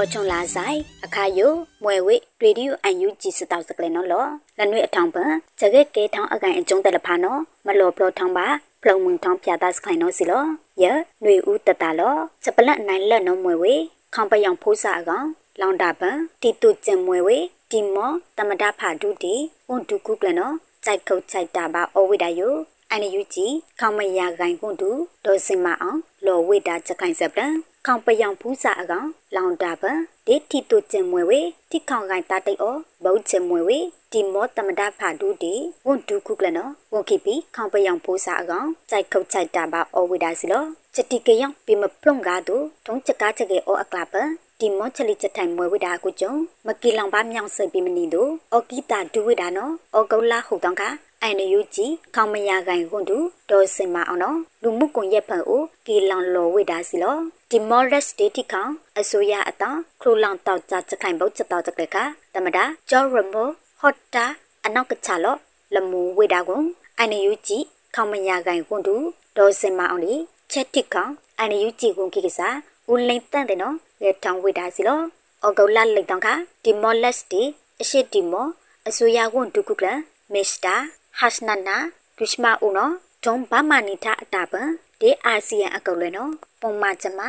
အော်ချုံလာဆိုင်အခါယိုမွဲဝေရေဒီယိုအန်ယူဂျီစတောက်စကလေနော်လောလနွေအထောင်ပန်ဂျကဲကဲထောင်းအကန်အကျုံးတယ်လဖာနော်မလောပလောထောင်းပါဖလုံမုံထောင်းပြတာစခိုင်နော်စီလောယနွေဦးတတလောစပလက်နိုင်လက်နော်မွဲဝေခေါပယောင်ဖိုးစာအကောင်လောင်တာပန်တီတုကျင်မွဲဝေတီမောတမဒဖာဒုတီဝန်ဒုကုကလနော်စိုက်ခုတ်စိုက်တာပါအဝိဒါယိုအန်ယူဂျီခေါမရဂိုင်ကွန်တူဒေါ်စင်မအောင်လော်ဝိတာချက်ခိုင်စပလန် ခေါပယောင်ဖူးစာအကောင်လောင်တာပန်ဒေတီတုကျင်မွဲဝေတိခေါင်ကိုင်တာတိတ်အောဘုတ်ကျင်မွဲဝေဒီမောတမဒဖာဒူတီဝန်ဒူကုကလနော်ဝန်ခိပီခေါပယောင်ဖိုးစာအကောင်ကြိုက်ခုတ်ချိုက်တာပါအောဝိဒါစီလောချက်တိကယောင်ပြမပလုံကားတူထုံးချက်ကားချက်ကေအောအကလာပဒီမောချလီချက်ထိုင်မွဲဝိဒါကုကြုံမကီလောင်ပါမြောင်စိတ်ပြမနီတို့အော်ကီတာဒူဝိဒါနော်အော်ကုလာဟုတ်တောင်းက အိုင်နယူဂျီခေါမရကိုင်ကွန်တူဒေါ်စင်မအောင်နော်လူမှုကွန်ရက်ဖန်အိုကီလောင်လော်ဝိဒါစီလောဒီမော်ရက်စတေတီခေါအစိုးရအတောင်ခရူလောင်တောက်ကြချက်ခိုင်ဘုတ်ချက်တောက်ချက်ကကတမတာဂျော်ရမိုဟော့တာအနောက်ကချလောလမူဝိဒါကွန်အိုင်နယူဂျီခေါမရကိုင်ကွန်တူဒေါ်စင်မအောင်လေချက်တိခေါအိုင်နယူဂျီကွန်ကိကစားဦးလိန်တန့်တယ်နော်လေထောင်ဝိဒါစီလောအော်ဂေါလာလိတ်တောင်ကဒီမော်လက်စတီအရှိတီမောအစိုးရကွန်ဒုကုကလမစ္စတာ ဟတ်နနာဒုရှမာဦးနော်ဒုံဘာမနီတာအတာပန်ဒီအာဆီယံအကုတ်လဲနော်ပုံမချမ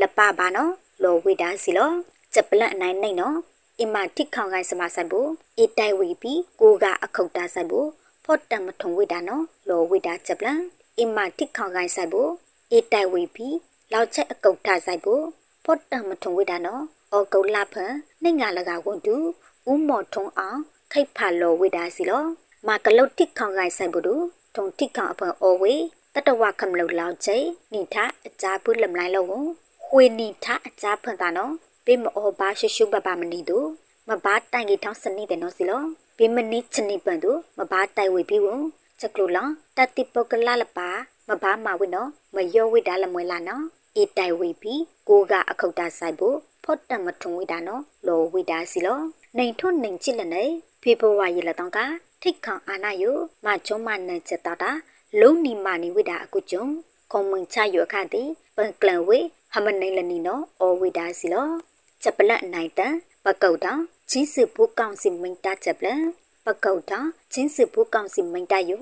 လပပါနော်လောဝိဒါစီလောချက်ပလန့်အနိုင်နိုင်နော်အမတိခေါင်ကိုင်းစမဆိုင်ဘူးအတိုင်ဝီပြီးကိုကအခုတ်တာဆိုင်ဘူးဖော့တံမထုံဝိဒါနော်လောဝိဒါချက်ပလန့်အမတိခေါင်ကိုင်းဆိုင်ဘူးအတိုင်ဝီပြီးလောက်ချက်အကုတ်တာဆိုင်ဘူးဖော့တံမထုံဝိဒါနော်အော်ကုတ်လာဖန်နှိငါလကဝန်တူဦးမော်ထုံအောင်ခိတ်ဖာလောဝိဒါစီလော မာကလုတ်တိခေါင်ကိုင်းဆိုင်ဘူးတို့ထုံတိခေါင်အဖန်အော်ဝေတတဝခမလုလောက်ချေနိထအကြပုလမလိုက်လို့ခွေနိထအကြဖန်တာနော်ပေမအောဘာရှုရှုပပမနီတို့မဘာတိုင်ကြီးထောင်းစနိတဲ့နော်စီလောပေမနိချနိပန်တို့မဘာတိုင်ဝေပြီးဝချက်ကလူလောတတိပုတ်ကလလပါမဘာမဝိနော်မယောဝိဒါလမွေလာနော်အေတိုင်ဝေပြီးကိုကအခုတ်တာဆိုင်ဖို့ဖော့တမထုံဝိဒါနော်လောဝိဒါစီလောနိုင်ထွန်းနိုင်ချစ်လနေဖေဖော်ဝါရီလတောင်းကထိတ်ခေါအာနာယမချုံမနန်ချက်တာတာလုံးနီမာနီဝိဒါအကုကျုံခုံမင်ချယခတိပန်ကလန်ဝေဟမနိုင်လနီနော်အောဝိဒါစီလောချက်ပလက်နိုင်တန်ပကုတ်တောင်ချင်းစုဘူးကောင်စီမိန်တာချက်ပလက်ပကုတ်တောင်ချင်းစုဘူးကောင်စီမိန်တာယ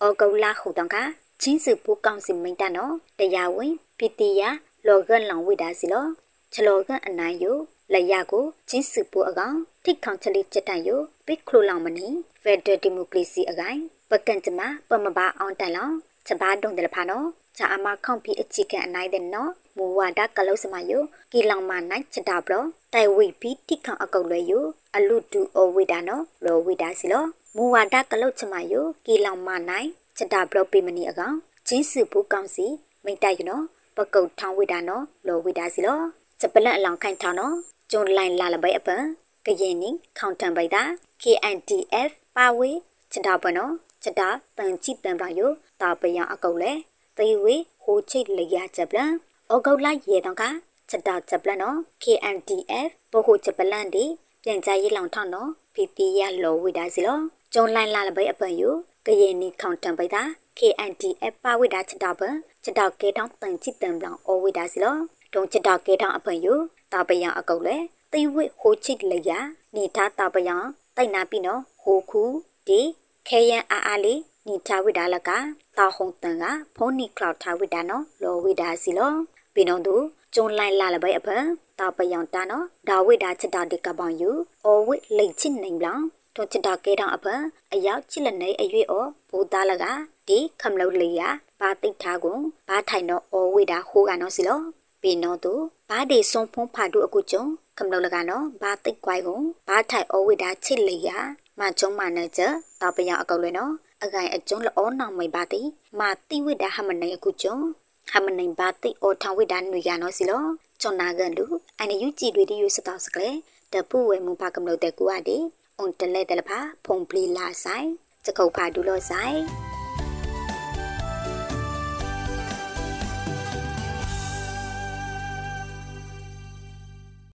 အောကုလာခုတောင်ကချင်းစုဘူးကောင်စီမိန်တာနော်တရားဝင်ပီတီယာလောကလောင်ဝိဒါစီလောချလောကအနိုင်ယလရကိုချင်းစုဘူးအကောင်ထိခေါင်ချလီချက်တန်ယ ပိခလိုလောင်မနီဖက်ဒရယ်ဒီမိုကရေစီအကိုင်ပကန့်ကျမပမဘာအောင်တန်လောချဘာဒုံတယ်ဖာနော်ချာအမခေါန့်ပြီးအချီကန်အနိုင်တဲ့နော်မူဝါဒကလုစမယိုကီလောင်မနိုင်ချတာဘလတိုင်ဝိပြီးတိခေါအကုတ်လွဲယိုအလူတူအဝိဒါနော်လောဝိဒါစီလောမူဝါဒကလုချမယိုကီလောင်မနိုင်ချတာဘလပိမနီအကောင်ချင်းစုဘူးကောင်းစီမိတ်တိုက်ယနော်ပကုတ်ထောင်းဝိဒါနော်လောဝိဒါစီလောစပလက်အလောင်ခိုင်ထောင်းနော်ကျုံလိုင်းလာလပဲအပန်ကရင်နီခေါန်တန်ပိုက်တာ KNDF ပါဝေချတာပနော်ချတာတန်ချိတန်ပါယိုတာပယံအကုတ်လေသေဝေဟိုချိတ်လျာချက်ပလန်ဩဂုတ်လရေတောင်ကချက်တာချက်ပလန်နော် KNDF ဘဟိုချက်ပလန်ဒီပြန်ကြရေးလောင်ထောင်းနော် PP ရလောဝိဒါစီလောကျုံလိုင်းလာလပဲအပန်ယိုကရင်နီခေါန်တန်ပိုက်တာ KNDF ပါဝိဒါချက်တာပချက်တာကဲတောင်တန်ချိတန်ပလန်ဩဝိဒါစီလောတုံချက်တာကဲတောင်အပန်ယိုတာပယံအကုတ်လေသေဝေဟိုချိတ်လျာနေထားတာပယံတိုက်နာပြီနော်ဟိုခုဒီခဲယန်အားအားလေးနီချဝိဒါလကတာဟုံတန်ကဖုန်နီကလောက်ထားဝိဒါနော်လောဝိဒါစီလောပြီးတော့သူကျုံလိုက်လာလပဲအဖန်တာပယံတာနော်ဒါဝိဒါချတာဒီကပောင်ယူအော်ဝိလိတ်ချစ်နိုင်ဘလောင်ထုံချတာကဲတောင်အဖန်အရောက်ချစ်လက်နေအရွေအောဘူသားလကဒီခမလုတ်လေးရဘာတိတ်ထားကုန်ဘာထိုင်တော့အော်ဝိဒါဟိုးကနော်စီလောပြီးတော့သူဘာဒီစုံဖုံးဖာတို့အခုကျုံ ခမလုတ်လကနော်ဘာတိတ်ကွိုင်ကုန်ဘာထိုင်အော်ဝိဒါချစ်လေးရမကျုံမနဲ့ကျတာပယံအကောက်လဲနော်အကိုင်အကျုံးလောနောင်မိပါတိမာတိဝိဒါဟမနေအခုကျုံဟမနေပါတိအောထောင်ဝိဒါနွေရနော်စီလောချွန်နာကန်လူအန်ယူကြည်တွေဒီယူစတောက်စကလေတပူဝဲမူပါကမလို့တဲ့ကူအဒီအွန်တလဲတလဖာဖုန်ပလီလာဆိုင်စကုတ်ဖာဒူလို့ဆိုင်